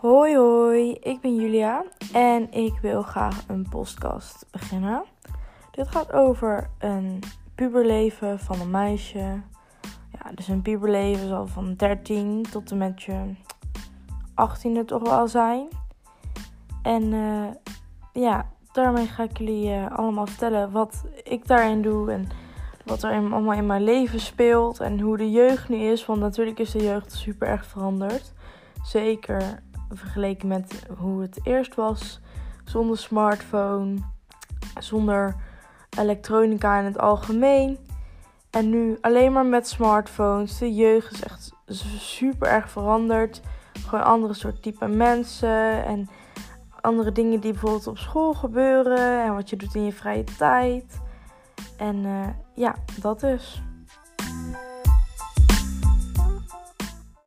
Hoi hoi, ik ben Julia en ik wil graag een podcast beginnen. Dit gaat over een puberleven van een meisje. Ja, dus een puberleven zal van 13 tot en met je 18e toch wel zijn. En uh, ja, daarmee ga ik jullie uh, allemaal vertellen wat ik daarin doe en wat er allemaal in mijn leven speelt en hoe de jeugd nu is. Want natuurlijk is de jeugd super erg veranderd. Zeker vergeleken met hoe het eerst was. Zonder smartphone, zonder elektronica in het algemeen. En nu alleen maar met smartphones. De jeugd is echt super erg veranderd. Gewoon andere soort type mensen. En andere dingen die bijvoorbeeld op school gebeuren. En wat je doet in je vrije tijd. En uh, ja, dat dus.